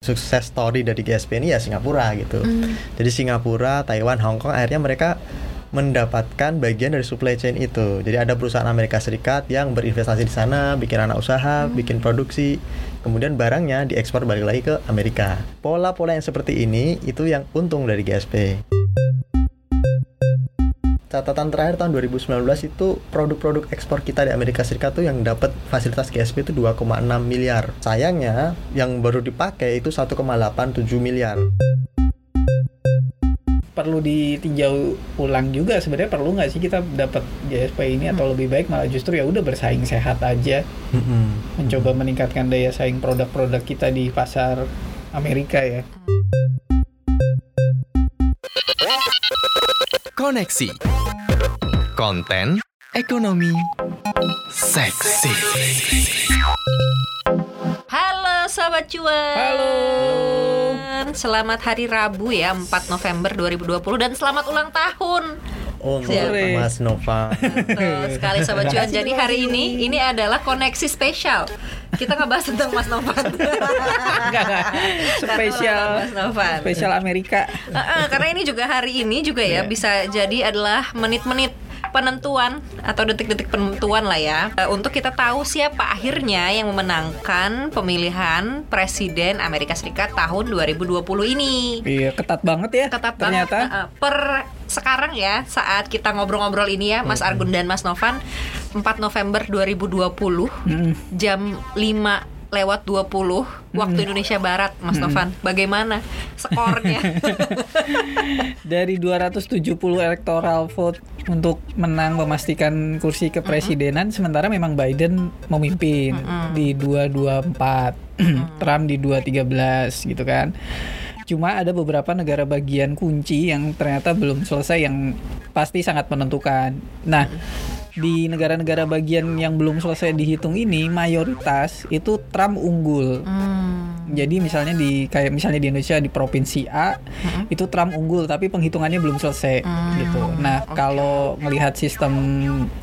sukses story dari GSP ini ya Singapura gitu. Hmm. Jadi Singapura, Taiwan, Hong Kong akhirnya mereka mendapatkan bagian dari supply chain itu. Jadi ada perusahaan Amerika Serikat yang berinvestasi di sana, bikin anak usaha, bikin produksi, kemudian barangnya diekspor balik lagi ke Amerika. Pola-pola yang seperti ini itu yang untung dari GSP. Catatan terakhir tahun 2019 itu produk-produk ekspor kita di Amerika Serikat tuh yang dapat fasilitas GSP itu 2,6 miliar. Sayangnya yang baru dipakai itu 1,87 miliar. perlu ditinjau ulang juga sebenarnya perlu nggak sih kita dapat GSP ini atau lebih baik? Malah justru ya udah bersaing sehat aja. Mencoba meningkatkan daya saing produk-produk kita di pasar Amerika ya Koneksi. Konten ekonomi seksi. Halo Sobat Cuan Halo. Selamat hari Rabu ya 4 November 2020 Dan selamat ulang tahun Siap. Mas Nova. Betul sekali Sobat Cuan Jadi hari ini Ini adalah koneksi spesial Kita ngebahas tentang Mas Novan Enggak, enggak. spesial Mas Novan spesial Amerika Heeh, Karena ini juga hari ini juga ya Iya. Bisa jadi adalah menit-menit penentuan atau detik-detik penentuan lah ya Eh, untuk kita tahu siapa akhirnya yang memenangkan pemilihan presiden Amerika Serikat tahun 2020 ini. iya ketat banget ya ketat ternyata banget. Uh, uh, per sekarang ya saat kita ngobrol-ngobrol ini ya Mas Argun dan Mas Novan 4 November 2020 Mm. jam 5 lewat 20 waktu Indonesia Barat Mas Novan. Bagaimana skornya? Dari 270 electoral vote untuk menang memastikan kursi kepresidenan sementara memang Biden memimpin di 224 Trump di 213 gitu kan. Cuma ada beberapa negara bagian kunci yang ternyata belum selesai yang pasti sangat menentukan. Nah di negara-negara bagian yang belum selesai dihitung ini mayoritas itu Trump unggul Hmm. Jadi misalnya di kayak misalnya di Indonesia di provinsi A itu Trump unggul tapi penghitungannya belum selesai Hmm, gitu. Nah, kalau melihat sistem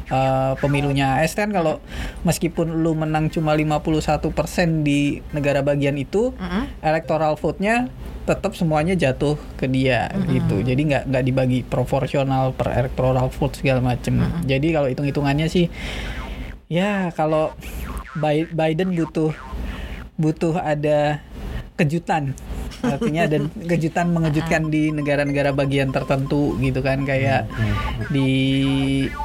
uh, pemilunya AS kan kalau meskipun lu menang cuma 51% di negara bagian itu, Mm-mm. electoral vote-nya tetap semuanya jatuh ke dia gitu. Jadi nggak nggak dibagi proporsional per electoral vote segala macem. Jadi kalau hitung-hitungannya sih ya kalau Bi- Biden butuh butuh ada kejutan. Artinya ada kejutan mengejutkan di negara-negara bagian tertentu gitu kan kayak di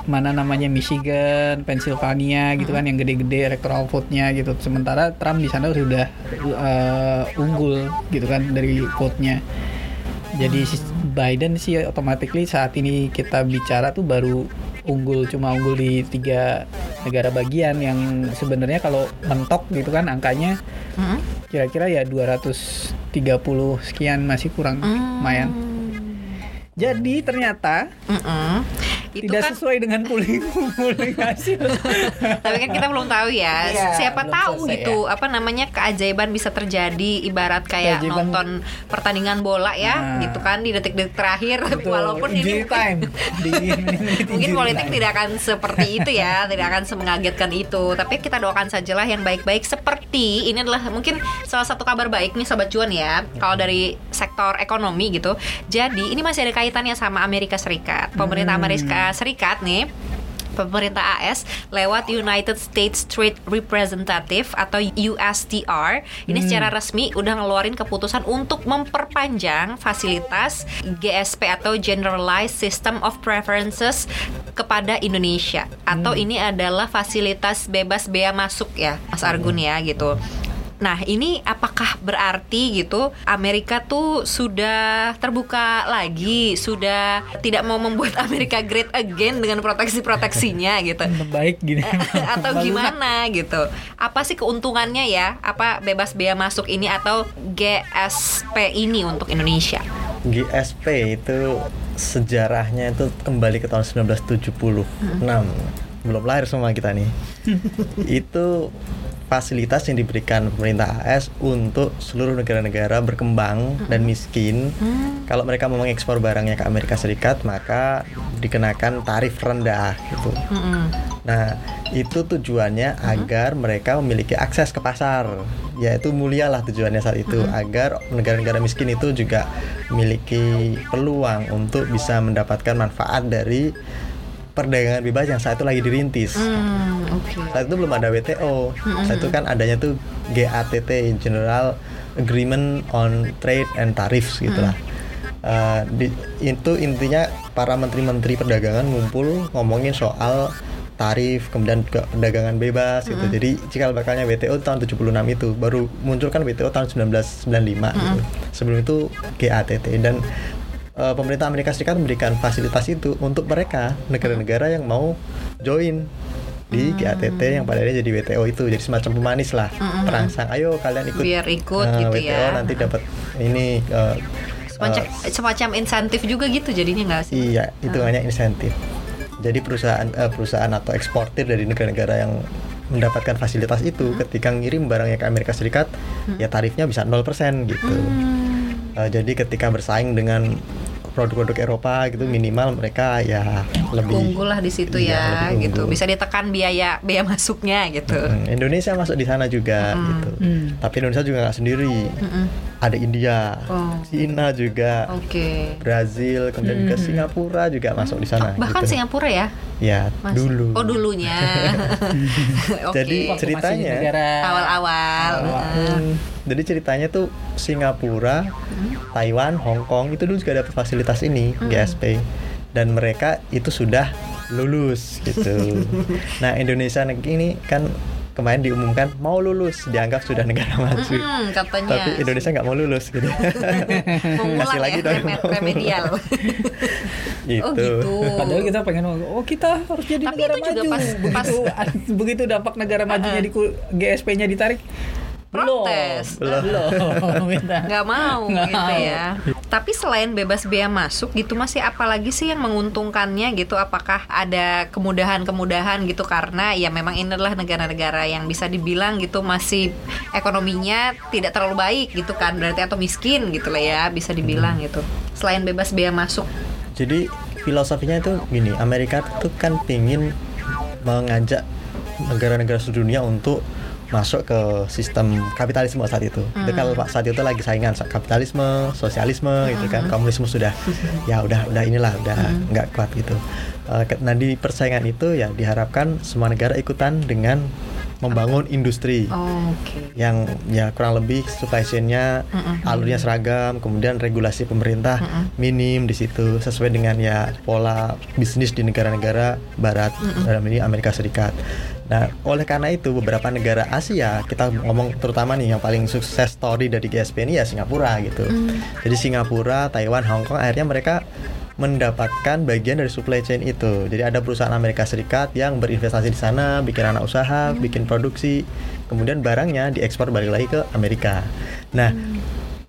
mana namanya Michigan, Pennsylvania gitu kan yang gede-gede electoral vote-nya gitu. Sementara Trump di sana sudah uh, unggul gitu kan dari vote-nya jadi si Biden sih automatically saat ini kita bicara tuh baru unggul cuma unggul di tiga negara bagian yang sebenarnya kalau mentok gitu kan angkanya Mm-mm. kira-kira ya 230 sekian masih kurang lumayan. Jadi ternyata. Itu tidak kan sesuai dengan pooling hasil. tapi kan kita belum tahu ya Iya, siapa tahu selesai gitu apa namanya keajaiban bisa terjadi ibarat kayak Keajaiban- nonton pertandingan bola ya Nah. gitu kan di detik-detik terakhir Betul, walaupun injury ini time di mungkin politik time. tidak akan seperti itu ya tidak akan semengagetkan itu tapi kita doakan sajalah yang baik-baik seperti ini adalah mungkin salah satu kabar baik nih sobat cuan ya kalau dari sektor ekonomi gitu jadi ini masih ada kaitannya sama Amerika Serikat pemerintah Hmm. Amerika Serikat nih Pemerintah AS lewat United States Trade Representative atau USTR ini Hmm. secara resmi udah ngeluarin keputusan untuk memperpanjang fasilitas GSP atau Generalized System of Preferences kepada Indonesia atau Hmm. ini adalah fasilitas bebas bea masuk ya Mas Argun ya gitu. Nah, ini apakah berarti gitu Amerika tuh sudah terbuka lagi, sudah tidak mau membuat Amerika great again dengan proteksi-proteksinya gitu. baik gini. atau Malu gimana gitu. Apa sih keuntungannya ya? Apa bebas bea masuk ini atau GSP ini untuk Indonesia? GSP itu sejarahnya itu kembali ke tahun 1976 belum lahir semua kita nih itu fasilitas yang diberikan pemerintah AS untuk seluruh negara-negara berkembang dan miskin. Kalau mereka mau mengekspor barangnya ke Amerika Serikat maka dikenakan tarif rendah gitu. Mm-mm. Nah, itu tujuannya agar mereka memiliki akses ke pasar. Yaitu mulialah tujuannya saat itu agar negara-negara miskin itu juga memiliki peluang untuk bisa mendapatkan manfaat dari perdagangan bebas yang saat itu lagi dirintis. Hmm, oke. Saat itu belum ada WTO. Saat itu kan adanya tuh GATT General Agreement on Trade and Tariffs gitulah. Eh, di- itu intinya para menteri-menteri perdagangan ngumpul ngomongin soal tarif kemudian juga perdagangan bebas gitu. Jadi cikal bakalnya WTO tahun 76 itu baru muncul kan WTO tahun 1995 gitu. Sebelum itu GATT dan eh, pemerintah Amerika Serikat memberikan fasilitas itu untuk mereka negara-negara yang mau join di GATT yang pada akhirnya jadi WTO itu jadi semacam pemanis lah terangsang ayo kalian ikut Biar ikut eh, gitu WTO ya. nanti dapat ini eh, Semacam, semacam insentif juga gitu jadinya nggak sih? Iya, hitungannya insentif. Jadi perusahaan eh, perusahaan atau eksportir dari negara-negara yang mendapatkan fasilitas itu ketika ngirim barangnya ke Amerika Serikat, ya tarifnya bisa 0% gitu. Eh, jadi ketika bersaing dengan produk-produk Eropa gitu minimal mereka ya lebih Unggul lah di situ Iya, ya, lebih gitu. unggul. Bisa ditekan biaya biaya masuknya gitu. Hmm, Indonesia masuk di sana juga gitu. Hmm. Tapi Indonesia juga nggak sendiri. Mm-mm. Ada India, Oh. Cina juga, Oke. Brazil, kemudian juga Singapura juga masuk di sana. Bahkan gitu. Singapura ya? Ya, Masih. dulu. Oh, dulunya. Oke. Jadi, Ceritanya- awal-awal. heeh. Hmm, Jadi ceritanya tuh Singapura, Taiwan, Hong Kong itu dulu juga dapat fasilitas ini GSP dan mereka itu sudah lulus gitu. nah Indonesia ini kan kemarin diumumkan mau lulus dianggap sudah negara maju. Hmm, katanya. Tapi Indonesia nggak mau lulus gitu. Lagi ya, dong. reme- remedial. gitu. Oh gitu. Padahal kita pengen oh kita harus jadi Tapi negara itu juga maju. pas- begitu begitu dampak negara majunya di GSP-nya ditarik. Protes. Belum. Nggak mau Nggak gitu mau. ya. Tapi selain bebas bea masuk gitu masih apa lagi sih yang menguntungkannya gitu? Apakah ada kemudahan-kemudahan gitu karena ya memang ini adalah negara-negara yang bisa dibilang gitu masih ekonominya tidak terlalu baik gitu kan berarti atau miskin gitu lah ya bisa dibilang gitu. Selain bebas bea masuk. Jadi filosofinya itu gini, Amerika itu kan pingin mengajak negara-negara seluruh dunia untuk masuk ke sistem kapitalisme saat itu. Itu kan Pak saat itu lagi saingan sa- kapitalisme, sosialisme gitu kan. Komunisme sudah ya udah udah inilah udah nggak kuat gitu. Ke- nah di persaingan itu ya diharapkan semua negara ikutan dengan membangun industri Oh, Oke. yang ya kurang lebih supply chain-nya alurnya seragam, kemudian regulasi pemerintah minim di situ sesuai dengan ya pola bisnis di negara-negara barat dalam ini Amerika Serikat. Nah, oleh karena itu beberapa negara Asia kita ngomong terutama nih yang paling sukses story dari GSP ini ya Singapura gitu. Jadi Singapura, Taiwan, Hong Kong akhirnya mereka mendapatkan bagian dari supply chain itu. Jadi ada perusahaan Amerika Serikat yang berinvestasi di sana, bikin anak usaha, bikin produksi, kemudian barangnya diekspor balik lagi ke Amerika. Nah,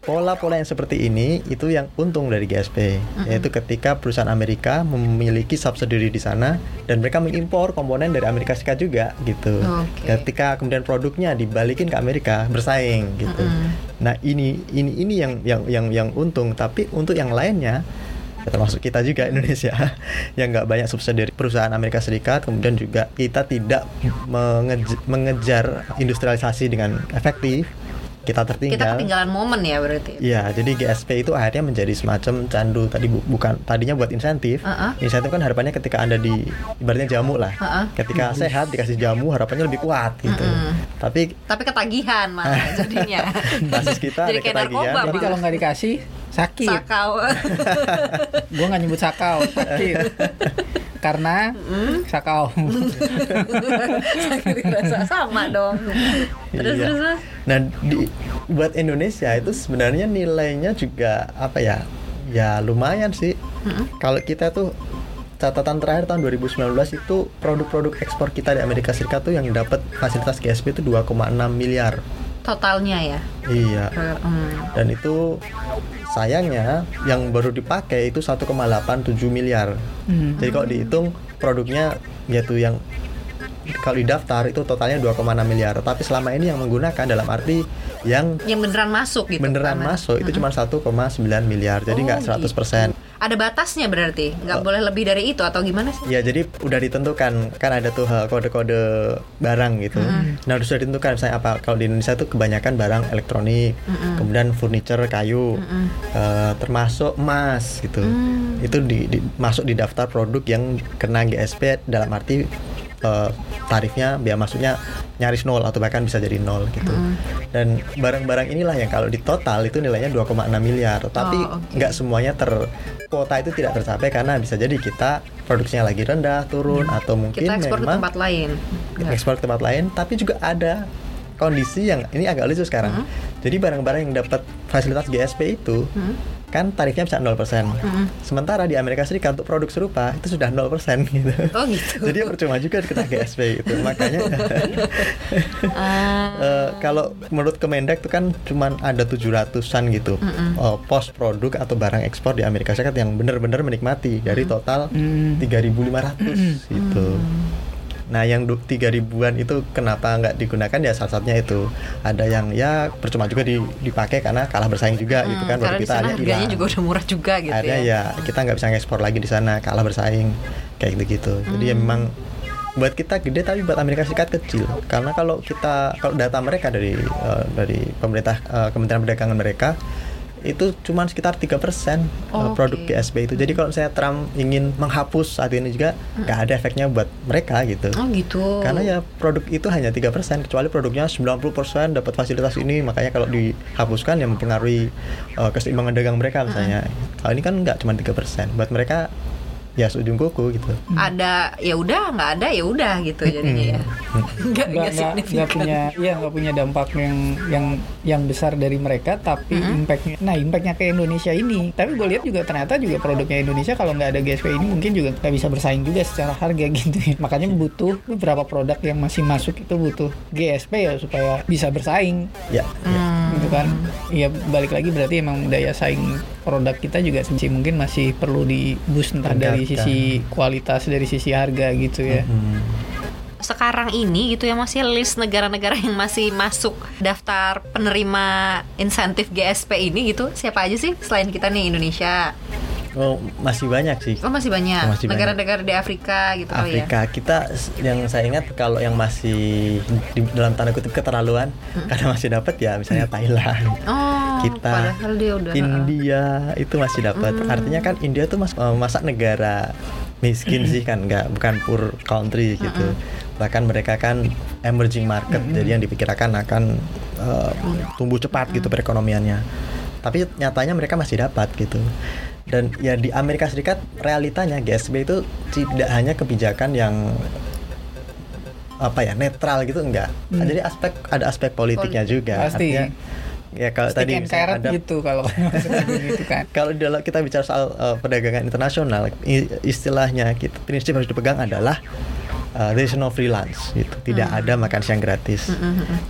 pola-pola yang seperti ini itu yang untung dari GSP, yaitu ketika perusahaan Amerika memiliki subsidiary di sana dan mereka mengimpor komponen dari Amerika Serikat juga gitu. Oke. Ketika kemudian produknya dibalikin ke Amerika bersaing gitu. Nah, ini ini ini yang yang yang yang untung, tapi untuk yang lainnya ya termasuk kita juga Indonesia yang nggak banyak subsidi dari perusahaan Amerika Serikat kemudian juga kita tidak mengejar, mengejar industrialisasi dengan efektif kita tertinggal Kita ketinggalan momen ya berarti. Iya, jadi GSP itu akhirnya menjadi semacam candu tadi bu- bukan tadinya buat insentif. Uh-uh. Insentif kan harapannya ketika anda di ibaratnya jamu lah. Uh-uh. Ketika sehat dikasih jamu harapannya lebih kuat gitu. Mm-mm. Tapi Tapi ketagihan malah jadinya. basis kita Jadi kayak ketagihan. narkoba, Jadi kalau nggak dikasih sakit. Sakau. Gue nggak nyebut sakau, sakit. Karena sakau. Sakit rasa sama dong. Terus Iya. terus terus. Nah, di, buat Indonesia itu sebenarnya nilainya juga apa ya? Ya lumayan sih. Kalau kita tuh catatan terakhir tahun 2019 itu produk-produk ekspor kita di Amerika Serikat tuh yang dapat fasilitas GSP itu 2,6 miliar. Totalnya ya. Iya. Hmm. Dan itu sayangnya yang baru dipakai itu 1,87 miliar. Hmm. Jadi kalau dihitung produknya yaitu yang kalau didaftar itu totalnya 2,6 miliar. Tapi selama ini yang menggunakan dalam arti yang Yang beneran masuk gitu. beneran karena- masuk itu cuma 1,9 miliar. Jadi Oh, nggak 100%. Ada batasnya berarti, nggak boleh lebih dari itu atau gimana sih? Ya jadi udah ditentukan. Kan ada tuh eh, kode-kode barang gitu. Nah udah sudah ditentukan misalnya apa kalau di Indonesia tuh kebanyakan barang elektronik, kemudian furniture kayu, eh, termasuk emas gitu. Itu di, di- masuk di daftar produk yang kena GSP dalam arti eh, tarifnya biaya masuknya nyaris nol atau bahkan bisa jadi nol gitu. Dan barang-barang inilah yang kalau di total itu nilainya 2,6 miliar. Tapi Oh, nggak semuanya ter kuota itu tidak tercapai karena bisa jadi kita produksinya lagi rendah turun atau mungkin Kita ekspor ke memang tempat lain. Nggak. ekspor ke tempat lain tapi juga ada kondisi yang ini agak lucu sekarang jadi barang-barang yang dapat fasilitas GSP itu kan tarifnya bisa 0% sementara di Amerika Serikat untuk produk serupa itu sudah 0% gitu. Oh gitu. jadi percuma juga kita GSP gitu. Makanya Ah, Eh, kalau menurut Kemendak itu kan cuman ada 700-an gitu. Eh, pos produk atau barang ekspor di Amerika Serikat yang benar-benar menikmati. Dari total 3.500 gitu. Nah, yang du- 3.000-an itu kenapa nggak digunakan? Ya salah satunya itu. Ada yang ya percuma juga di- dipakai karena kalah bersaing juga gitu kan. Hmm, baru kita hilang. juga udah murah juga gitu Akhirnya ya. ya kita nggak bisa ngekspor lagi di sana kalah bersaing kayak gitu gitu jadi ya memang buat kita gede tapi buat Amerika Serikat kecil. Karena kalau kita kalau data mereka dari eh, dari pemerintah eh, Kementerian Perdagangan mereka itu cuma sekitar 3% persen Oh, produk. GSP itu jadi kalau saya Trump ingin menghapus saat ini juga nggak ada efeknya buat mereka gitu Oh gitu. karena ya produk itu hanya 3% kecuali produknya 90% dapat fasilitas ini makanya kalau dihapuskan yang mempengaruhi uh, keseimbangan dagang mereka misalnya. Kalau ini kan nggak cuma 3%. Buat mereka ya seujung kuku gitu. ada ya udah nggak ada ya udah gitu jadinya ya. Nggak nggak punya iya nggak punya dampak yang yang yang besar dari mereka tapi impactnya nah impactnya ke Indonesia ini tapi gue lihat juga ternyata juga produknya Indonesia kalau nggak ada GSP ini mungkin juga nggak bisa bersaing juga secara harga gitu ya makanya butuh beberapa produk yang masih masuk itu butuh GSP ya supaya bisa bersaing Ya. Hmm. gitu kan ya balik lagi berarti emang daya saing produk kita juga sih mungkin masih perlu di boost entah dari sisi kualitas dari sisi harga gitu ya Hmm. Sekarang ini gitu ya masih list negara-negara yang masih masuk daftar penerima insentif GSP ini gitu siapa aja sih selain kita nih Indonesia? Oh, masih banyak sih. Oh masih banyak Masih banyak. negara-negara di Afrika gitu ya. Afrika kita s- yang saya ingat kalau yang masih di dalam tanda kutip keterlaluan karena masih dapat ya misalnya Thailand Oh, kita. Padahal dia udah India itu masih dapat. Artinya kan India tuh mas eh, masa negara miskin sih kan nggak bukan poor country gitu. Bahkan mereka kan emerging market jadi yang diperkirakan akan eh, tumbuh cepat gitu perekonomiannya. Tapi nyatanya mereka masih dapat gitu. Dan ya di Amerika Serikat realitanya GSP itu tidak hanya kebijakan yang apa ya netral gitu enggak jadi aspek ada aspek politiknya juga. Pasti. Artinya, ya kalau Stick tadi ada gitu kalau gitu kan. Kalau dalam kita bicara soal uh, perdagangan internasional istilahnya kita prinsip yang harus dipegang adalah uh, there is no free lunch gitu. Tidak ada makan siang gratis.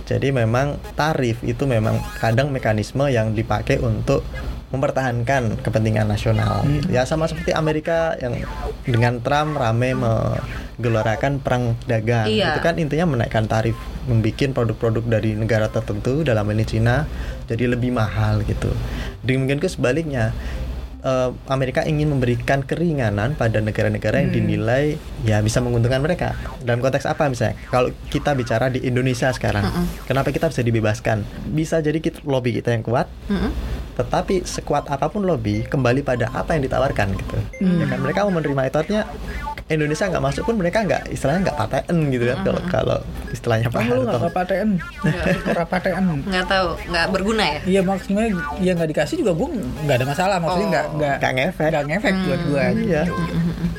Jadi memang tarif itu memang kadang mekanisme yang dipakai untuk mempertahankan kepentingan nasional. Gitu. ya sama seperti Amerika yang dengan Trump rame menggelorakan perang dagang. Iya. itu kan intinya menaikkan tarif membuat produk-produk dari negara tertentu dalam ini Cina jadi lebih mahal gitu. Demikian ke sebaliknya eh, Amerika ingin memberikan keringanan pada negara-negara yang dinilai ya bisa menguntungkan mereka. Dalam konteks apa misalnya? Kalau kita bicara di Indonesia sekarang kenapa kita bisa dibebaskan? Bisa jadi kita, lobby kita yang kuat Mm-mm. Tetapi sekuat apa pun lobby kembali pada apa yang ditawarkan gitu ya kan mereka mau menerima itu artinya Indonesia nggak masuk pun mereka nggak istilahnya nggak paten gitu kan kalau kalau istilahnya Pak Kamu lu nggak Harto kepatean Ora patean nggak tahu nggak berguna ya. Iya maksudnya ya nggak dikasih juga gue nggak ada masalah maksudnya nggak Oh. nggak Nggak ngefek. nggak ngefek buat gue Iya.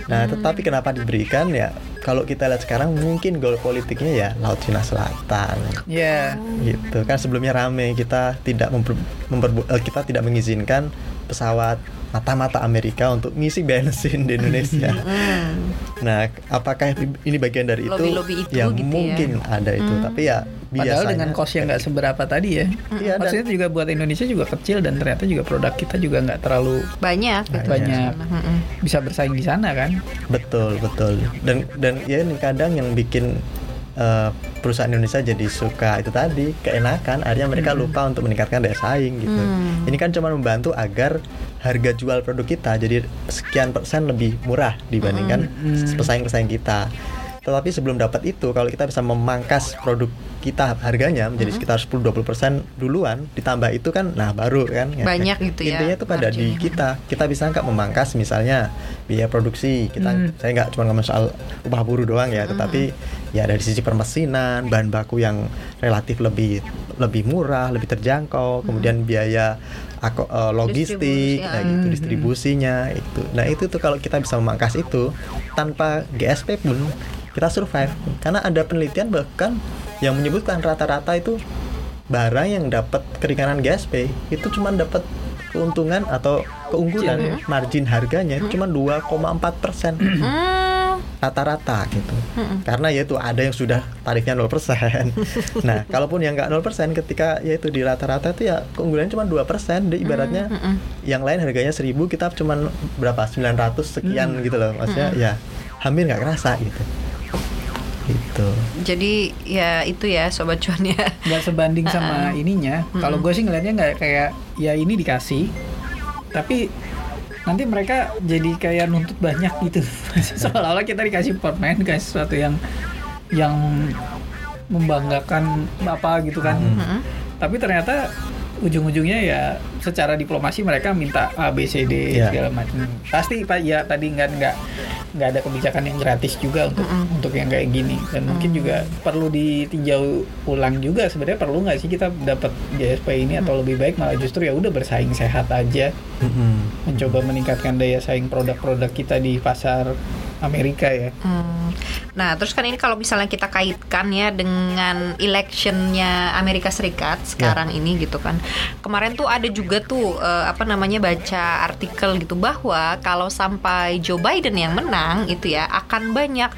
Nah, tetapi kenapa diberikan ya? Kalau kita lihat sekarang mungkin goal politiknya ya Laut Cina Selatan. Iya Gitu kan sebelumnya rame kita tidak memper, memperbu- eh, kita tidak mengizinkan pesawat mata-mata Amerika untuk ngisi bensin di Indonesia. nah, apakah ini bagian dari itu? Lobby-lobby itu ya gitu ya. mungkin ada itu, tapi ya biasanya. Padahal dengan cost yang nggak seberapa tadi ya. Iya, dan- Maksudnya juga buat Indonesia juga kecil dan ternyata juga produk kita juga nggak terlalu Banyak. gitu. banyak. Bisa bersaing di sana kan? Betul, betul. Dan dan ya ini kadang yang bikin eh, perusahaan Indonesia jadi suka itu tadi keenakan. Akhirnya mereka lupa untuk meningkatkan daya saing gitu. Hmm. ini kan cuma membantu agar harga jual produk kita jadi sekian persen lebih murah dibandingkan pesaing-pesaing kita tetapi sebelum dapat itu kalau kita bisa memangkas produk kita harganya menjadi sekitar 10-20% duluan ditambah itu kan nah baru kan Banyak gitu ya intinya itu pada di kita. Kita bisa nggak memangkas misalnya biaya produksi kita Hmm. saya nggak cuma ngomong soal upah buruh doang ya tetapi ya dari sisi permesinan bahan baku yang relatif lebih lebih murah lebih terjangkau kemudian biaya eh, logistik Distribusi, nah ya. gitu Hmm. distribusinya itu. Nah itu tuh kalau kita bisa memangkas itu tanpa GSP pun kita survive. Karena ada penelitian bahkan yang menyebutkan rata-rata itu barang yang dapat keringanan GSP itu cuma dapat keuntungan atau keunggulan margin harganya itu cuma 2,4 persen. Hmm. rata-rata gitu. Karena yaitu ada yang sudah tarifnya 0 persen. Nah kalaupun yang nggak 0 persen ketika yaitu di rata-rata itu ya keunggulannya cuma 2 persen. Ibaratnya yang lain harganya 1000 kita cuma berapa? 900 sekian gitu loh. Maksudnya ya hampir nggak kerasa gitu gitu Jadi ya itu ya sobat cuan ya. nggak sebanding sama ininya. Kalau gue sih ngelihatnya nggak kayak ya ini dikasih, tapi nanti mereka jadi kayak nuntut banyak gitu. Seolah-olah kita dikasih permen kayak sesuatu yang yang membanggakan apa gitu kan. Mm-mm. Tapi ternyata ujung-ujungnya ya secara diplomasi mereka minta A B C D Iya. segala macam. Pasti pak ya tadi nggak nggak nggak ada kebijakan yang gratis juga untuk untuk yang kayak gini. Dan mungkin juga perlu ditinjau ulang juga. Sebenarnya perlu nggak sih kita dapat GSP ini atau lebih baik? Malah justru ya udah bersaing sehat aja. Mm-mm. mencoba meningkatkan daya saing produk-produk kita di pasar Amerika ya. Hmm. Nah, terus kan ini kalau misalnya kita kaitkan ya dengan electionnya Amerika Serikat sekarang ini gitu kan. Kemarin tuh ada juga tuh eh, apa namanya baca artikel gitu bahwa kalau sampai Joe Biden yang menang itu ya akan banyak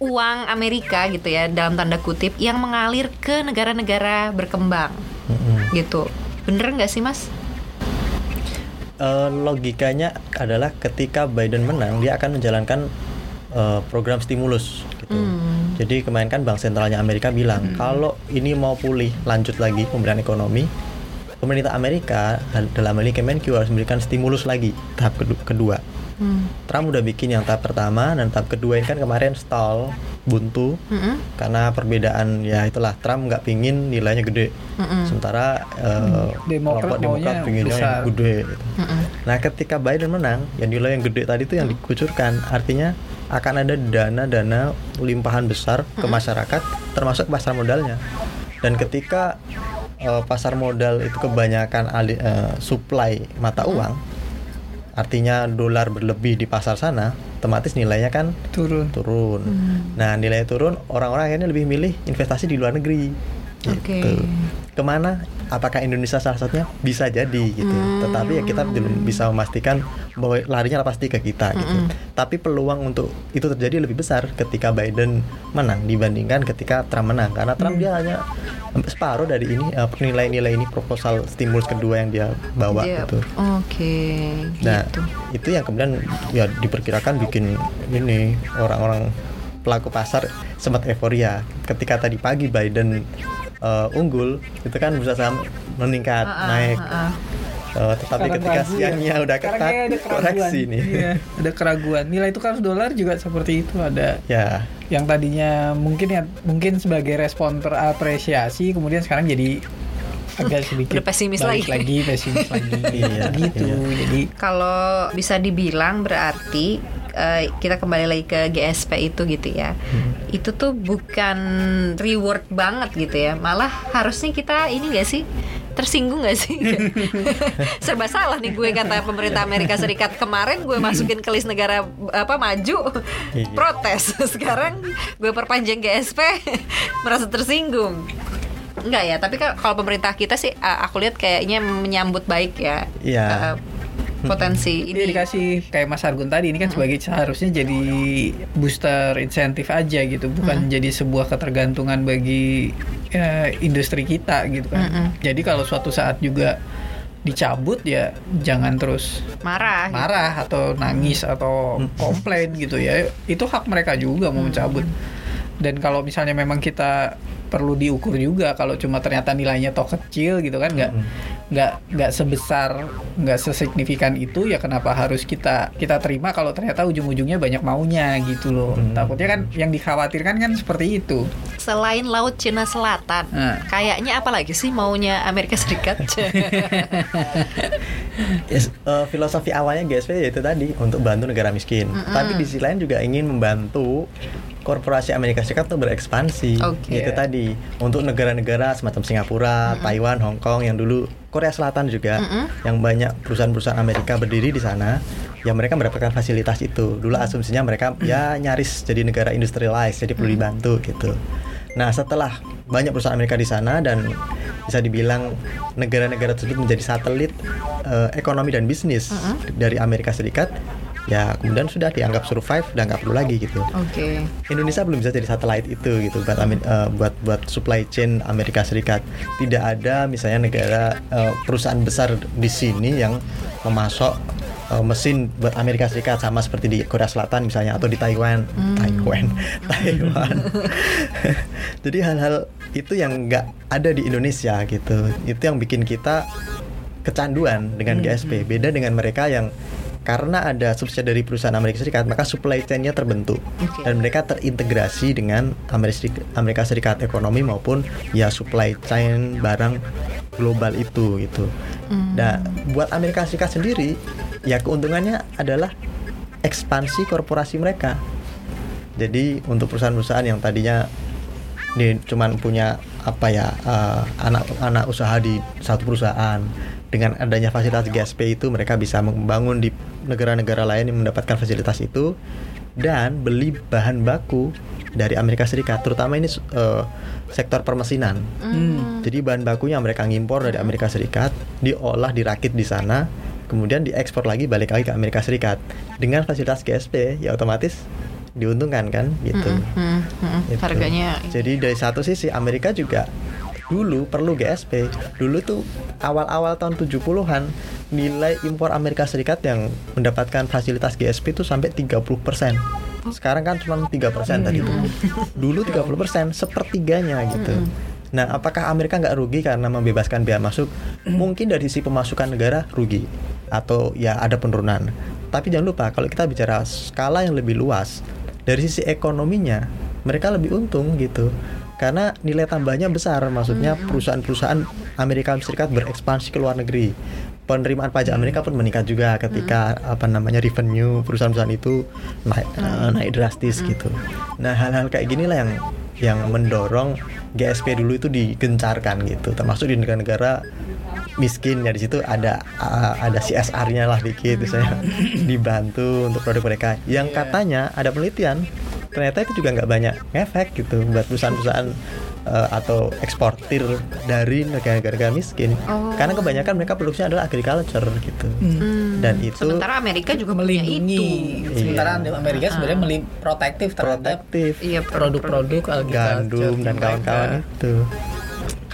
uang Amerika gitu ya dalam tanda kutip yang mengalir ke negara-negara berkembang Mm-mm. gitu. Bener nggak sih Mas? Eh, logikanya adalah ketika Biden menang dia akan menjalankan eh, program stimulus gitu. Hmm. Jadi kemarin kan Bank Sentralnya Amerika bilang kalau ini mau pulih lanjut lagi pemulihan ekonomi, pemerintah Amerika dalam hal ini Kemenq harus memberikan stimulus lagi tahap kedu- kedua. Hmm. Trump udah bikin yang tahap pertama dan tahap kedua ini kan kemarin stall buntu Mm-mm. karena perbedaan ya itulah Trump nggak pingin nilainya gede Mm-mm. sementara eh, Demokrat kelompok Demokrat pinginnya besar. yang gede gitu. Mm-mm. Nah, ketika Biden menang, yang nilai yang gede tadi itu yang dikucurkan, artinya akan ada dana-dana limpahan besar ke masyarakat, termasuk pasar modalnya. Dan ketika eh, pasar modal itu kebanyakan ali- eh, supply mata uang, artinya dolar berlebih di pasar sana, otomatis nilainya kan Turun. turun. Nah, nilai turun, orang-orang akhirnya lebih milih investasi di luar negeri. Oke. Gitu. Ke mana? Apakah Indonesia salah satunya? Bisa jadi gitu. Tetapi ya kita belum bisa memastikan bahwa larinya pasti ke kita gitu. Tapi peluang untuk itu terjadi lebih besar ketika Biden menang dibandingkan ketika Trump menang. Karena Trump dia hanya separuh dari ini eh, nilai-nilai ini proposal stimulus kedua yang dia bawa Dia- gitu. Oke. Nah, gitu. itu yang kemudian ya diperkirakan bikin ini orang-orang pelaku pasar sempat euforia. Ketika tadi pagi Biden eh, unggul, itu kan bisa saham meningkat, Ah, ah, naik. ah, ah. Eh, tetapi Sekarang ketika ragu ya. siangnya udah Sekarang ketat, ada keraguan. koreksi nih. Iya, ada keraguan. Nilai tukar dolar juga seperti itu ada ya, yang tadinya mungkin ya mungkin sebagai respon terapresiasi kemudian sekarang jadi agak sedikit Udah pesimis balik lagi. lagi pesimis lagi Iya, gitu iya. jadi Kalau bisa dibilang berarti eh, kita kembali lagi ke GSP itu gitu ya. Itu tuh bukan reward banget gitu ya. Malah harusnya kita ini gak sih? Tersinggung gak sih? Serba salah nih gue kata pemerintah Amerika Serikat kemarin gue masukin ke list negara apa maju Iya. protes. Sekarang gue perpanjang GSP merasa tersinggung. Enggak ya, tapi kalau pemerintah kita sih aku lihat kayaknya menyambut baik ya. Iya. uh, potensi ini ini. dikasih kayak Mas Argun tadi ini kan sebagai seharusnya jadi booster insentif aja gitu bukan jadi sebuah ketergantungan bagi eh, industri kita gitu kan Mm-mm. jadi kalau suatu saat juga dicabut ya jangan terus marah. gitu. marah atau nangis atau komplain gitu ya itu hak mereka juga mau mencabut dan kalau misalnya memang kita perlu diukur juga kalau cuma ternyata nilainya toh kecil gitu kan nggak nggak nggak sebesar nggak sesignifikan itu ya kenapa harus kita kita terima kalau ternyata ujung-ujungnya banyak maunya gitu loh Hmm. takutnya kan yang dikhawatirkan kan seperti itu Selain Laut Cina Selatan, Nah. kayaknya apa lagi sih maunya Amerika Serikat? Yes, eh, filosofi awalnya GSP yaitu tadi untuk bantu negara miskin. Tapi di sisi lain juga ingin membantu korporasi Amerika Serikat untuk berekspansi. Oke. Itu tadi untuk negara-negara semacam Singapura, Taiwan, Hong Kong yang dulu Korea Selatan juga yang banyak perusahaan-perusahaan Amerika berdiri di sana. Ya mereka mendapatkan fasilitas itu. Dulu asumsinya mereka ya nyaris jadi negara industrialized, jadi perlu dibantu gitu. Nah, setelah banyak perusahaan Amerika di sana dan bisa dibilang negara-negara tersebut menjadi satelit eh, ekonomi dan bisnis dari Amerika Serikat, ya kemudian sudah dianggap survive dan nggak perlu lagi gitu. Oke. Indonesia belum bisa jadi satelit itu gitu buat eh, buat buat supply chain Amerika Serikat. Tidak ada misalnya negara eh, perusahaan besar di sini yang memasok eh, mesin buat Amerika Serikat sama seperti di Korea Selatan misalnya atau di Taiwan, Taiwan, Taiwan. jadi hal-hal itu yang nggak ada di Indonesia gitu. Itu yang bikin kita kecanduan dengan GSP. Beda dengan mereka yang karena ada subsidi dari perusahaan Amerika Serikat, maka supply chain-nya terbentuk Oke. dan mereka terintegrasi dengan Amerika Serikat, Amerika Serikat ekonomi maupun ya supply chain barang global itu gitu. Nah, buat Amerika Serikat sendiri ya keuntungannya adalah ekspansi korporasi mereka. Jadi untuk perusahaan-perusahaan yang tadinya dia cuman punya apa ya eh, anak-anak usaha di satu perusahaan dengan adanya fasilitas GSP itu mereka bisa membangun di negara-negara lain yang mendapatkan fasilitas itu dan beli bahan baku dari Amerika Serikat terutama ini eh, sektor permesinan Hmm. jadi bahan bakunya mereka ngimpor dari Amerika Serikat diolah dirakit di sana kemudian diekspor lagi balik lagi ke Amerika Serikat dengan fasilitas GSP ya otomatis diuntungkan kan gitu Hmm, hmm. Gitu. Harganya Jadi dari satu sisi Amerika juga dulu perlu GSP. Dulu tuh awal-awal tahun 70-an nilai impor Amerika Serikat yang mendapatkan fasilitas GSP itu sampai 30%. Sekarang kan cuma 3% tadi itu. Dulu 30%, sepertiganya gitu. Nah, apakah Amerika nggak rugi karena membebaskan biaya masuk? Mungkin dari sisi pemasukan negara rugi atau ya ada penurunan. Tapi jangan lupa kalau kita bicara skala yang lebih luas, dari sisi ekonominya mereka lebih untung gitu. Karena nilai tambahnya besar, maksudnya perusahaan-perusahaan Amerika Serikat berekspansi ke luar negeri. Penerimaan pajak Amerika pun meningkat juga ketika apa namanya revenue perusahaan-perusahaan itu naik eh, naik drastis gitu. Nah, hal-hal kayak ginilah yang yang mendorong GSP dulu itu digencarkan gitu, termasuk di negara-negara miskin ya di situ ada uh, ada CSR-nya lah dikit misalnya dibantu untuk produk mereka yang Iya. katanya ada penelitian ternyata itu juga nggak banyak efek gitu buat perusahaan-perusahaan uh, atau eksportir dari negara-negara miskin Oh. karena kebanyakan mereka produksinya adalah agriculture gitu Hmm. dan itu Sementara Amerika juga melindungi itu. sementara Iya. Amerika sebenarnya melim- protektif terhadap protektif Iya, produk-produk agriculture gandum dan kawan-kawan itu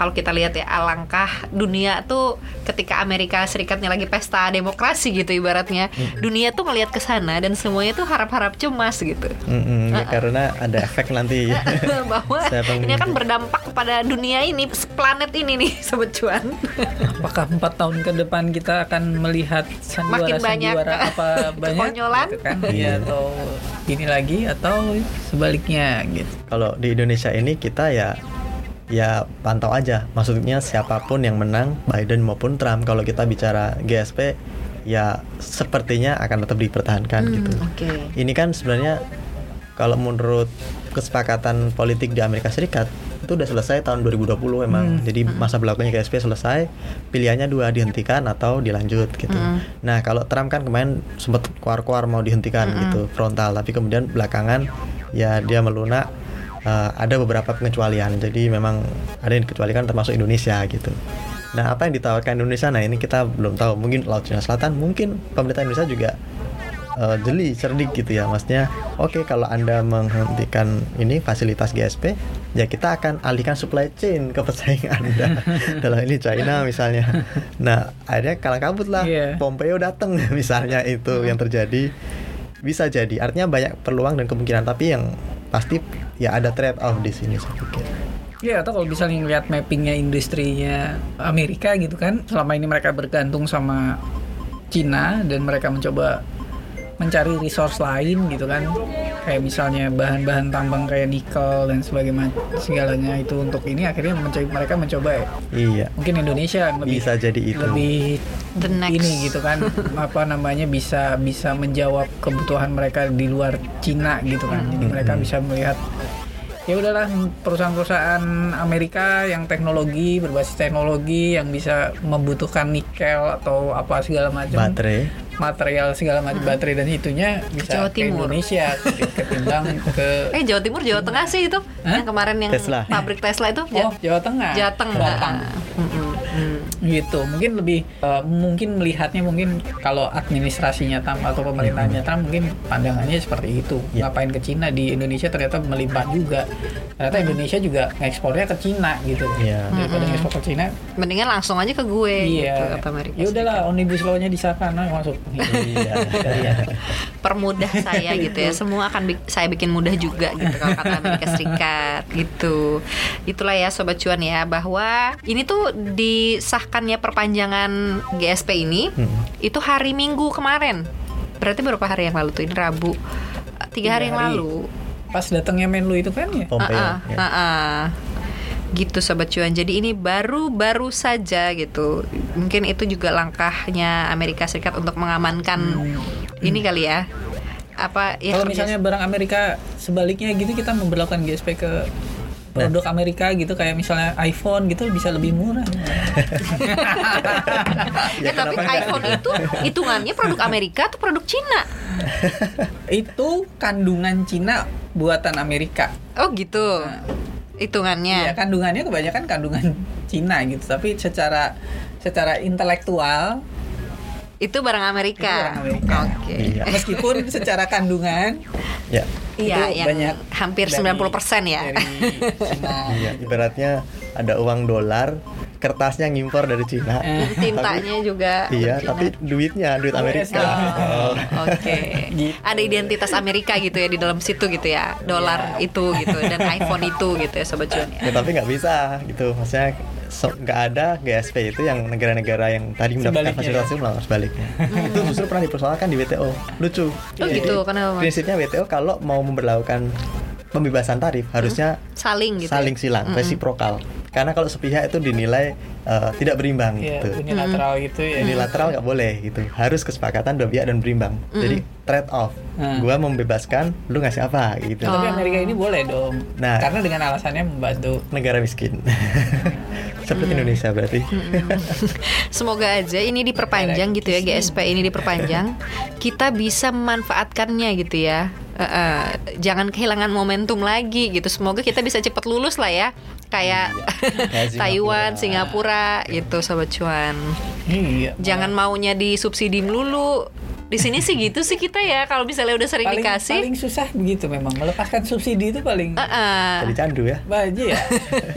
kalau kita lihat ya alangkah dunia tuh ketika Amerika Serikatnya lagi pesta demokrasi gitu ibaratnya. Dunia tuh ngelihat ke sana dan semuanya tuh harap-harap cemas gitu. Mm-mm, ya, karena ada efek nanti. Bahwa ini akan berdampak kepada dunia ini planet ini nih sobat cuan. Apakah empat tahun ke depan kita akan melihat Makin banyak. sandiwara apa banyak kekonyolan. gitu kan? Iya. Iya, atau ini lagi atau sebaliknya gitu. Kalau di Indonesia ini kita ya ya pantau aja. Maksudnya siapa pun yang menang Biden maupun Trump kalau kita bicara GSP ya sepertinya akan tetap dipertahankan Hmm, gitu. oke. Ini kan sebenarnya kalau menurut kesepakatan politik di Amerika Serikat itu udah selesai tahun 2020 emang. Hmm. jadi masa berlakunya GSP selesai pilihannya dua dihentikan atau dilanjut gitu. Hmm. nah kalau Trump kan kemarin sempat keluar-keluar mau dihentikan gitu frontal. Tapi kemudian belakangan ya dia melunak eh, ada beberapa pengecualian. Jadi memang ada yang dikecualikan termasuk Indonesia gitu. Nah apa yang ditawarkan Indonesia? Nah ini kita belum tahu. Mungkin Laut Cina Selatan mungkin pemerintah Indonesia juga eh, jeli cerdik gitu ya. Maksudnya oke kalau anda menghentikan ini fasilitas GSP ya kita akan alihkan supply chain ke pesaing anda. Dalam ini China misalnya. Nah akhirnya kalah kabut lah. Iya. Pompeo datang misalnya itu yang terjadi. Bisa jadi. Artinya banyak peluang dan kemungkinan. Tapi yang pasti ya ada trade off di sini saya pikir. Ya atau kalau misalnya ngeliat mappingnya industrinya Amerika gitu kan selama ini mereka bergantung sama Cina dan mereka mencoba mencari resource lain gitu kan kayak misalnya bahan-bahan tambang kayak nikel dan sebagainya segalanya itu untuk ini akhirnya mencoba, mereka mencoba ya Iya. mungkin Indonesia lebih Bisa jadi itu. lebih The next. ini gitu kan apa namanya bisa bisa menjawab kebutuhan mereka di luar Cina gitu kan jadi mereka bisa melihat ya udahlah perusahaan-perusahaan Amerika yang teknologi berbasis teknologi yang bisa membutuhkan nikel atau apa segala macam Baterai. Material segala macam baterai dan itunya bisa Jawa ke Timur. Indonesia ketimbang ke Eh Jawa Timur, Jawa Tengah sih itu. Yang kemarin yang Tesla. pabrik Tesla itu. Oh Jawa Tengah Jawa Tengah. Batang. Mm-mm, mm. gitu mungkin lebih eh, mungkin melihatnya mungkin kalau administrasinya Trump atau pemerintahnya Trump mungkin pandangannya seperti itu Ya. ngapain ke Cina di Indonesia ternyata melimpah juga ternyata Indonesia juga ngekspornya ke Cina gitu Iya. daripada ngekspor ke Cina Mendingan langsung aja ke gue gitu iya kata Amerika. ya udahlah omnibus law-nya disahkan nah, masuk Iya. permudah saya gitu ya semua akan bi- saya bikin mudah juga gitu kalau kata Amerika Serikat gitu itulah ya sobat cuan ya bahwa ini tuh disahkannya perpanjangan GSP ini Hmm. itu hari Minggu kemarin berarti berapa hari yang lalu tuh ini Rabu tiga hari yang hari. lalu pas datangnya Menlu itu kan ya Pompeo. Ah, ah, ya. ah, ah. Gitu sobat cuan. Jadi ini baru-baru saja gitu. Mungkin itu juga langkahnya Amerika Serikat untuk mengamankan ini kali ya. Apa ya kalau misalnya barang Amerika sebaliknya gitu kita memperlakukan GSP ke produk Amerika gitu kayak misalnya iPhone gitu bisa lebih murah. Ya, tapi kenapa enggak? iPhone itu hitungannya produk Amerika atau produk Cina? itu kandungan Cina buatan Amerika. Oh gitu. Ya Hitungannya. kandungannya kebanyakan kandungan Cina gitu, tapi secara secara intelektual Itu barang Amerika. Itu barang Amerika. Oke. Iya. meskipun secara kandungan Ya. Iya, yang banyak hampir dari- 90% ya. dari Cina. Iya, ibaratnya ada uang dolar, kertasnya ngimpor dari Cina. Eh, Tintanya juga. Iya, Cina. tapi duitnya duit US Amerika. Oh, Oh. Oke. Gitu. Ada identitas Amerika gitu ya di dalam situ gitu ya. Dolar Iya. itu gitu dan iPhone itu gitu ya sobat cuan ya. Ya tapi nggak bisa gitu, maksudnya so- nggak ada GSP itu yang negara-negara yang tadi mendapatkan Sebaliknya, fasilitas itu melakukan sebaliknya. itu justru pernah dipersoalkan di WTO. Lucu. Oh gitu, kenapa, Mas? Prinsipnya WTO kalau mau memperlakukan pembebasan tarif harusnya Saling gitu. saling ya? silang, resiprokal. Karena kalau sepihak itu dinilai eh, tidak berimbang Iya, gitu. unilateral gitu ya. Unilateral nggak boleh gitu. Harus kesepakatan dua pihak dan berimbang. Jadi trade off. Hmm. Gua membebaskan, lu ngasih apa gitu. Tapi Amerika ini boleh dong. Nah. Karena dengan alasannya membantu Negara miskin. Seperti Indonesia berarti. Semoga aja ini diperpanjang gitu ya GSP ini diperpanjang kita bisa memanfaatkannya gitu ya Eh, jangan kehilangan momentum lagi gitu semoga kita bisa cepat lulus lah ya kayak Kayak Taiwan Singapura. Singapura gitu sobat cuan Iya. jangan maunya disubsidi melulu di sini sih gitu sih kita ya kalau misalnya udah sering paling, dikasih paling susah begitu memang melepaskan subsidi itu paling Eh, eh. Jadi candu ya. baja ya.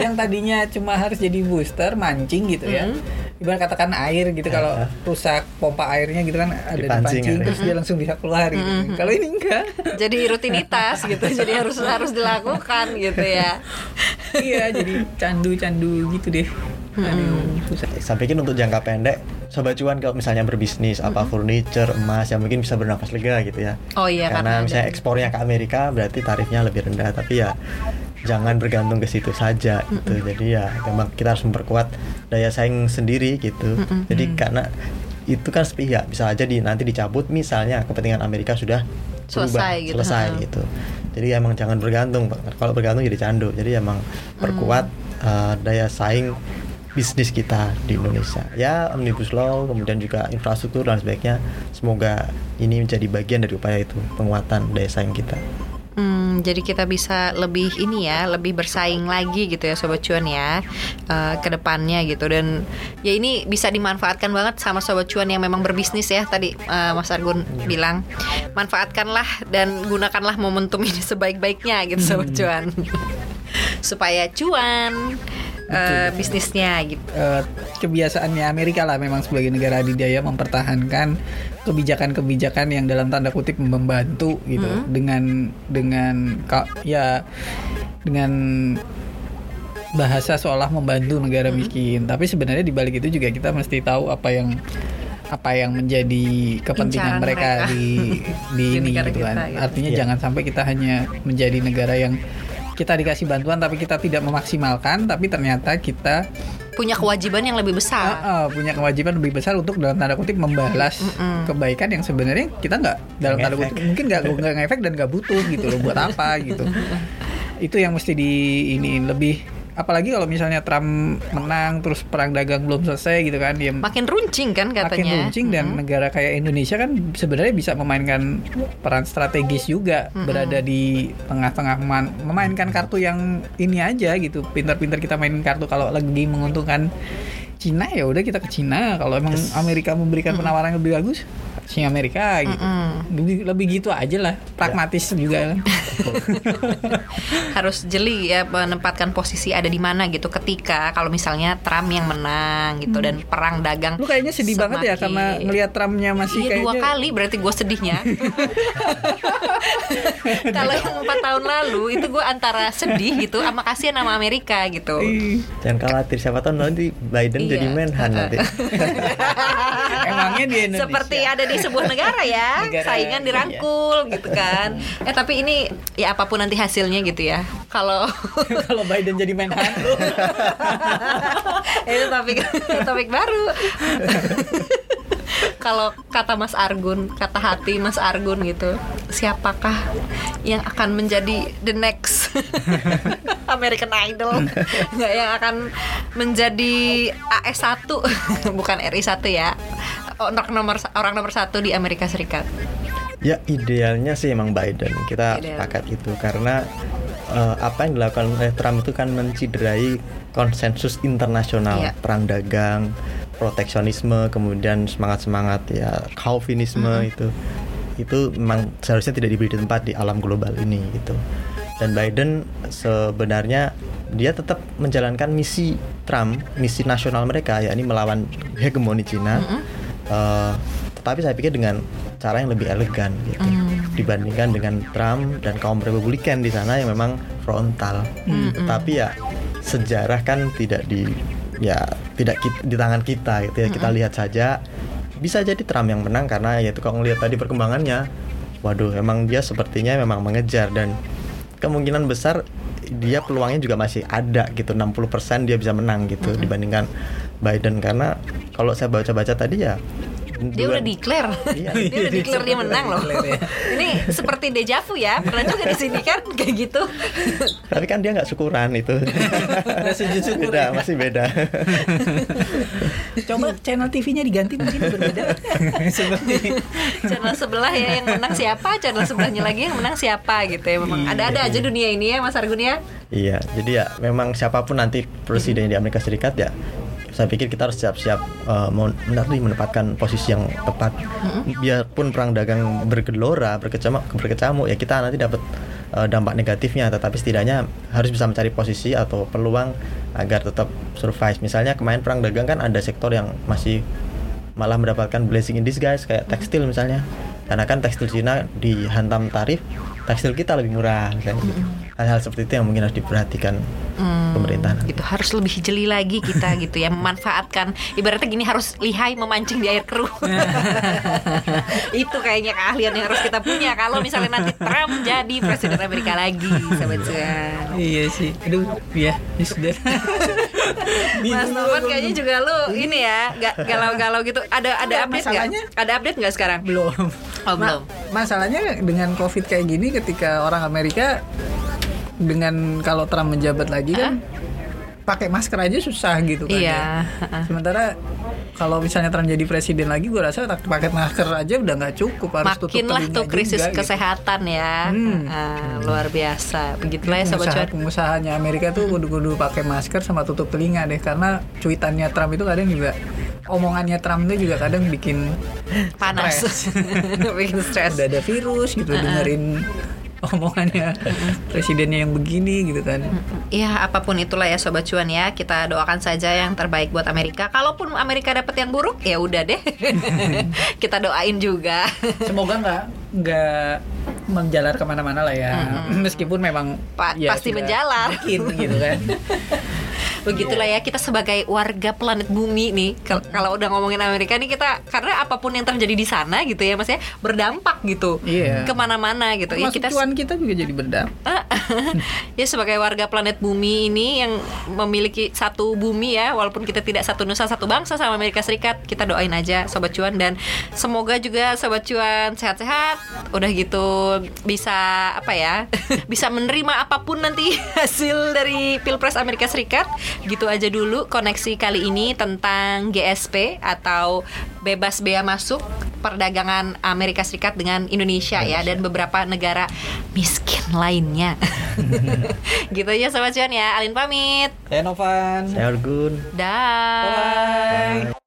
yang tadinya cuma harus jadi booster mancing gitu ya. Ibarat katakan air gitu kalau rusak pompa airnya gitu kan ada Dipancing, dipancing terus dia langsung bisa keluar gitu. Kalau ini enggak. jadi rutinitas gitu jadi harus harus dilakukan gitu ya iya, jadi candu-candu gitu deh. Susah. Saya pikir untuk jangka pendek, sobat cuan kalau misalnya berbisnis apa furniture, emas yang mungkin bisa bernafas lega gitu ya. Oh iya, karena karena, ada- misalnya ekspornya ke Amerika berarti tarifnya lebih rendah, tapi ya jangan bergantung ke situ saja gitu. Jadi ya memang kita harus memperkuat daya saing sendiri gitu. Jadi karena itu kan sepihak bisa aja di nanti dicabut misalnya kepentingan Amerika sudah berubah, Selesai gitu, selesai ha. gitu. Jadi emang jangan bergantung. Kalau bergantung jadi candu. Jadi emang perkuat uh, daya saing bisnis kita di Indonesia. Ya omnibus law, kemudian juga infrastruktur dan sebagainya. Semoga ini menjadi bagian dari upaya itu penguatan daya saing kita. Hmm, jadi kita bisa lebih ini ya, lebih bersaing lagi gitu ya sobat cuan ya eh, ke depannya gitu dan ya ini bisa dimanfaatkan banget sama sobat cuan yang memang berbisnis ya tadi eh, Mas Argun bilang manfaatkanlah dan gunakanlah momentum ini sebaik-baiknya gitu sobat cuan supaya cuan eh, bisnisnya gitu. Eh, kebiasaannya Amerika lah memang sebagai negara adidaya mempertahankan kebijakan-kebijakan yang dalam tanda kutip membantu gitu dengan dengan ka- ya dengan bahasa seolah membantu negara miskin tapi sebenarnya di balik itu juga kita mesti tahu apa yang apa yang menjadi kepentingan Incaran mereka, mereka. di di Di ini gitu kan kita, gitu. artinya Iya. jangan sampai kita hanya menjadi negara yang kita dikasih bantuan tapi kita tidak memaksimalkan tapi ternyata kita Punya kewajiban yang lebih besar. Ah, ah, punya kewajiban lebih besar untuk dalam tanda kutip membalas kebaikan yang sebenarnya kita nggak dalam tanda kutip mungkin nggak nggak ngefek dan nggak butuh gitu loh. Buat apa gitu. Itu yang mesti di ini lebih apalagi kalau misalnya Trump menang terus perang dagang belum selesai gitu kan dia Makin runcing kan makin katanya. runcing dan negara kayak Indonesia kan sebenarnya bisa memainkan peran strategis juga berada di tengah-tengah memainkan kartu yang ini aja gitu. Pintar-pintar kita mainin kartu kalau lagi menguntungkan Cina ya udah kita ke Cina. Kalau emang Amerika memberikan penawaran yang lebih bagus si Amerika gitu lebih, lebih gitu aja lah pragmatis juga kan harus jeli ya menempatkan posisi ada di mana gitu ketika kalau misalnya Trump yang menang gitu dan perang dagang lu kayaknya sedih banget ya semakin- karena ngelihat Trumpnya masih Iya kayaknya dua kali berarti gue sedihnya. Kalau yang empat tahun lalu itu gue antara sedih gitu, sama kasihan sama Amerika gitu. Jangan khawatir siapa tahu nanti Biden Iya. jadi menhan nanti. emangnya di Indonesia Seperti ada di sebuah negara ya, Negara, saingan dirangkul gitu kan. Eh tapi ini ya apa pun nanti hasilnya gitu ya. Kalau kalau Biden jadi Menhan itu topik topik baru. Kalau kata Mas Argun, kata hati Mas Argun gitu, siapakah yang akan menjadi the next American Idol? Nggak yang akan menjadi AS1 bukan RI1 ya. Orang nomor orang nomor satu di Amerika Serikat. Ya idealnya sih emang Biden. Kita Ideal. sepakat itu karena eh, apa yang dilakukan oleh Trump itu kan menciderai konsensus internasional, Iya. perang dagang, proteksionisme, kemudian semangat-semangat ya Calvinisme itu itu memang seharusnya tidak diberi tempat di alam global ini gitu. Dan Biden sebenarnya dia tetap menjalankan misi Trump, misi nasional mereka yakni melawan hegemoni Cina. Eh, tetapi saya pikir dengan cara yang lebih elegan gitu. Dibandingkan dengan Trump dan kaum Republikan di sana yang memang frontal. Tapi ya sejarah kan tidak di ya tidak ki- di tangan kita gitu ya. Kita lihat saja bisa jadi Trump yang menang karena ya itu kalau ngelihat tadi perkembangannya. Waduh emang dia sepertinya memang mengejar dan kemungkinan besar dia peluangnya juga masih ada gitu 60% dia bisa menang gitu dibandingkan Biden. Karena kalau saya baca-baca tadi ya Dia udah declare, Iya. dia udah declare dia menang loh. Ya. Ini seperti deja vu ya, pernah juga di sini kan kayak gitu. tapi kan dia nggak syukuran itu syukur beda masih beda Coba channel TV-nya diganti mungkin berbeda. Seperti channel sebelah ya yang menang siapa channel sebelahnya lagi yang menang siapa gitu ya memang ada-ada aja dunia ini ya Mas Argun ya Iya, jadi ya memang siapa pun nanti presiden di Amerika Serikat ya saya pikir kita harus siap-siap eh, mau nanti menempatkan posisi yang tepat. Biarpun perang dagang bergelora, berkecamuk, berkecamuk ya kita nanti dapat eh, dampak negatifnya, tetapi setidaknya harus bisa mencari posisi atau peluang agar tetap survive. Misalnya kemarin perang dagang kan ada sektor yang masih malah mendapatkan blessing in disguise kayak tekstil misalnya. Karena kan tekstil Cina dihantam tarif, tekstil kita lebih murah misalnya. Hal-hal seperti itu yang mungkin harus diperhatikan pemerintahan. gitu harus lebih jeli lagi kita gitu ya memanfaatkan ibaratnya gini harus lihai memancing di air keruh itu kayaknya keahlian yang harus kita punya kalau misalnya nanti Trump jadi presiden Amerika lagi sahabat cuan Iya sih. Aduh, ya, ya sudah. Mas Novan kayaknya juga lu ini ya ga- galau-galau gitu ada ada update masalahnya- nggak ada update nggak sekarang belum. Oh, belum. Masalahnya dengan Covid kayak gini ketika orang Amerika dengan kalau Trump menjabat lagi kan pakai masker aja susah gitu kan. iya ya. Sementara kalau misalnya Trump jadi presiden lagi, gue rasa tak- pakai masker aja udah nggak cukup harus tutup makin lah telinga tuh krisis juga, gitu. kesehatan ya. Hmm. Ah, luar biasa. Begitulah ya sobat cuan. pengusahanya Amerika tuh kudu-kudu pakai masker sama tutup telinga deh karena cuitannya Trump itu kadang juga omongannya Trump itu juga kadang bikin panas. bikin stres. Udah ada virus gitu dengerin omongannya presidennya yang begini gitu kan. Ya apa pun itulah ya sobat cuan ya kita doakan saja yang terbaik buat Amerika. Kalaupun Amerika dapat yang buruk ya udah deh kita doain juga. Semoga nggak nggak menjalar ke mana-mana lah ya. Meskipun memang Pa- ya pasti menjalar. Mungkin gitu kan. Begitulah ya kita sebagai warga planet bumi nih kal- kalau udah ngomongin Amerika nih kita karena apa pun yang terjadi di sana gitu ya maksudnya berdampak gitu. Iya. ke mana-mana gitu. Ya kita cuan kita juga jadi berdampak. ya sebagai warga planet bumi ini yang memiliki satu bumi ya walaupun kita tidak satu nusa satu bangsa sama Amerika Serikat kita doain aja sobat cuan dan semoga juga sobat cuan sehat-sehat udah gitu bisa apa ya bisa menerima apa pun nanti hasil dari pilpres Amerika Serikat gitu aja dulu koneksi kali ini tentang GSP atau bebas bea masuk perdagangan Amerika Serikat dengan Indonesia ya dan beberapa negara miskin lainnya. gitu aja sobat cuan ya. Alin pamit. Saya Novan. Saya Argun. Dah. Bye.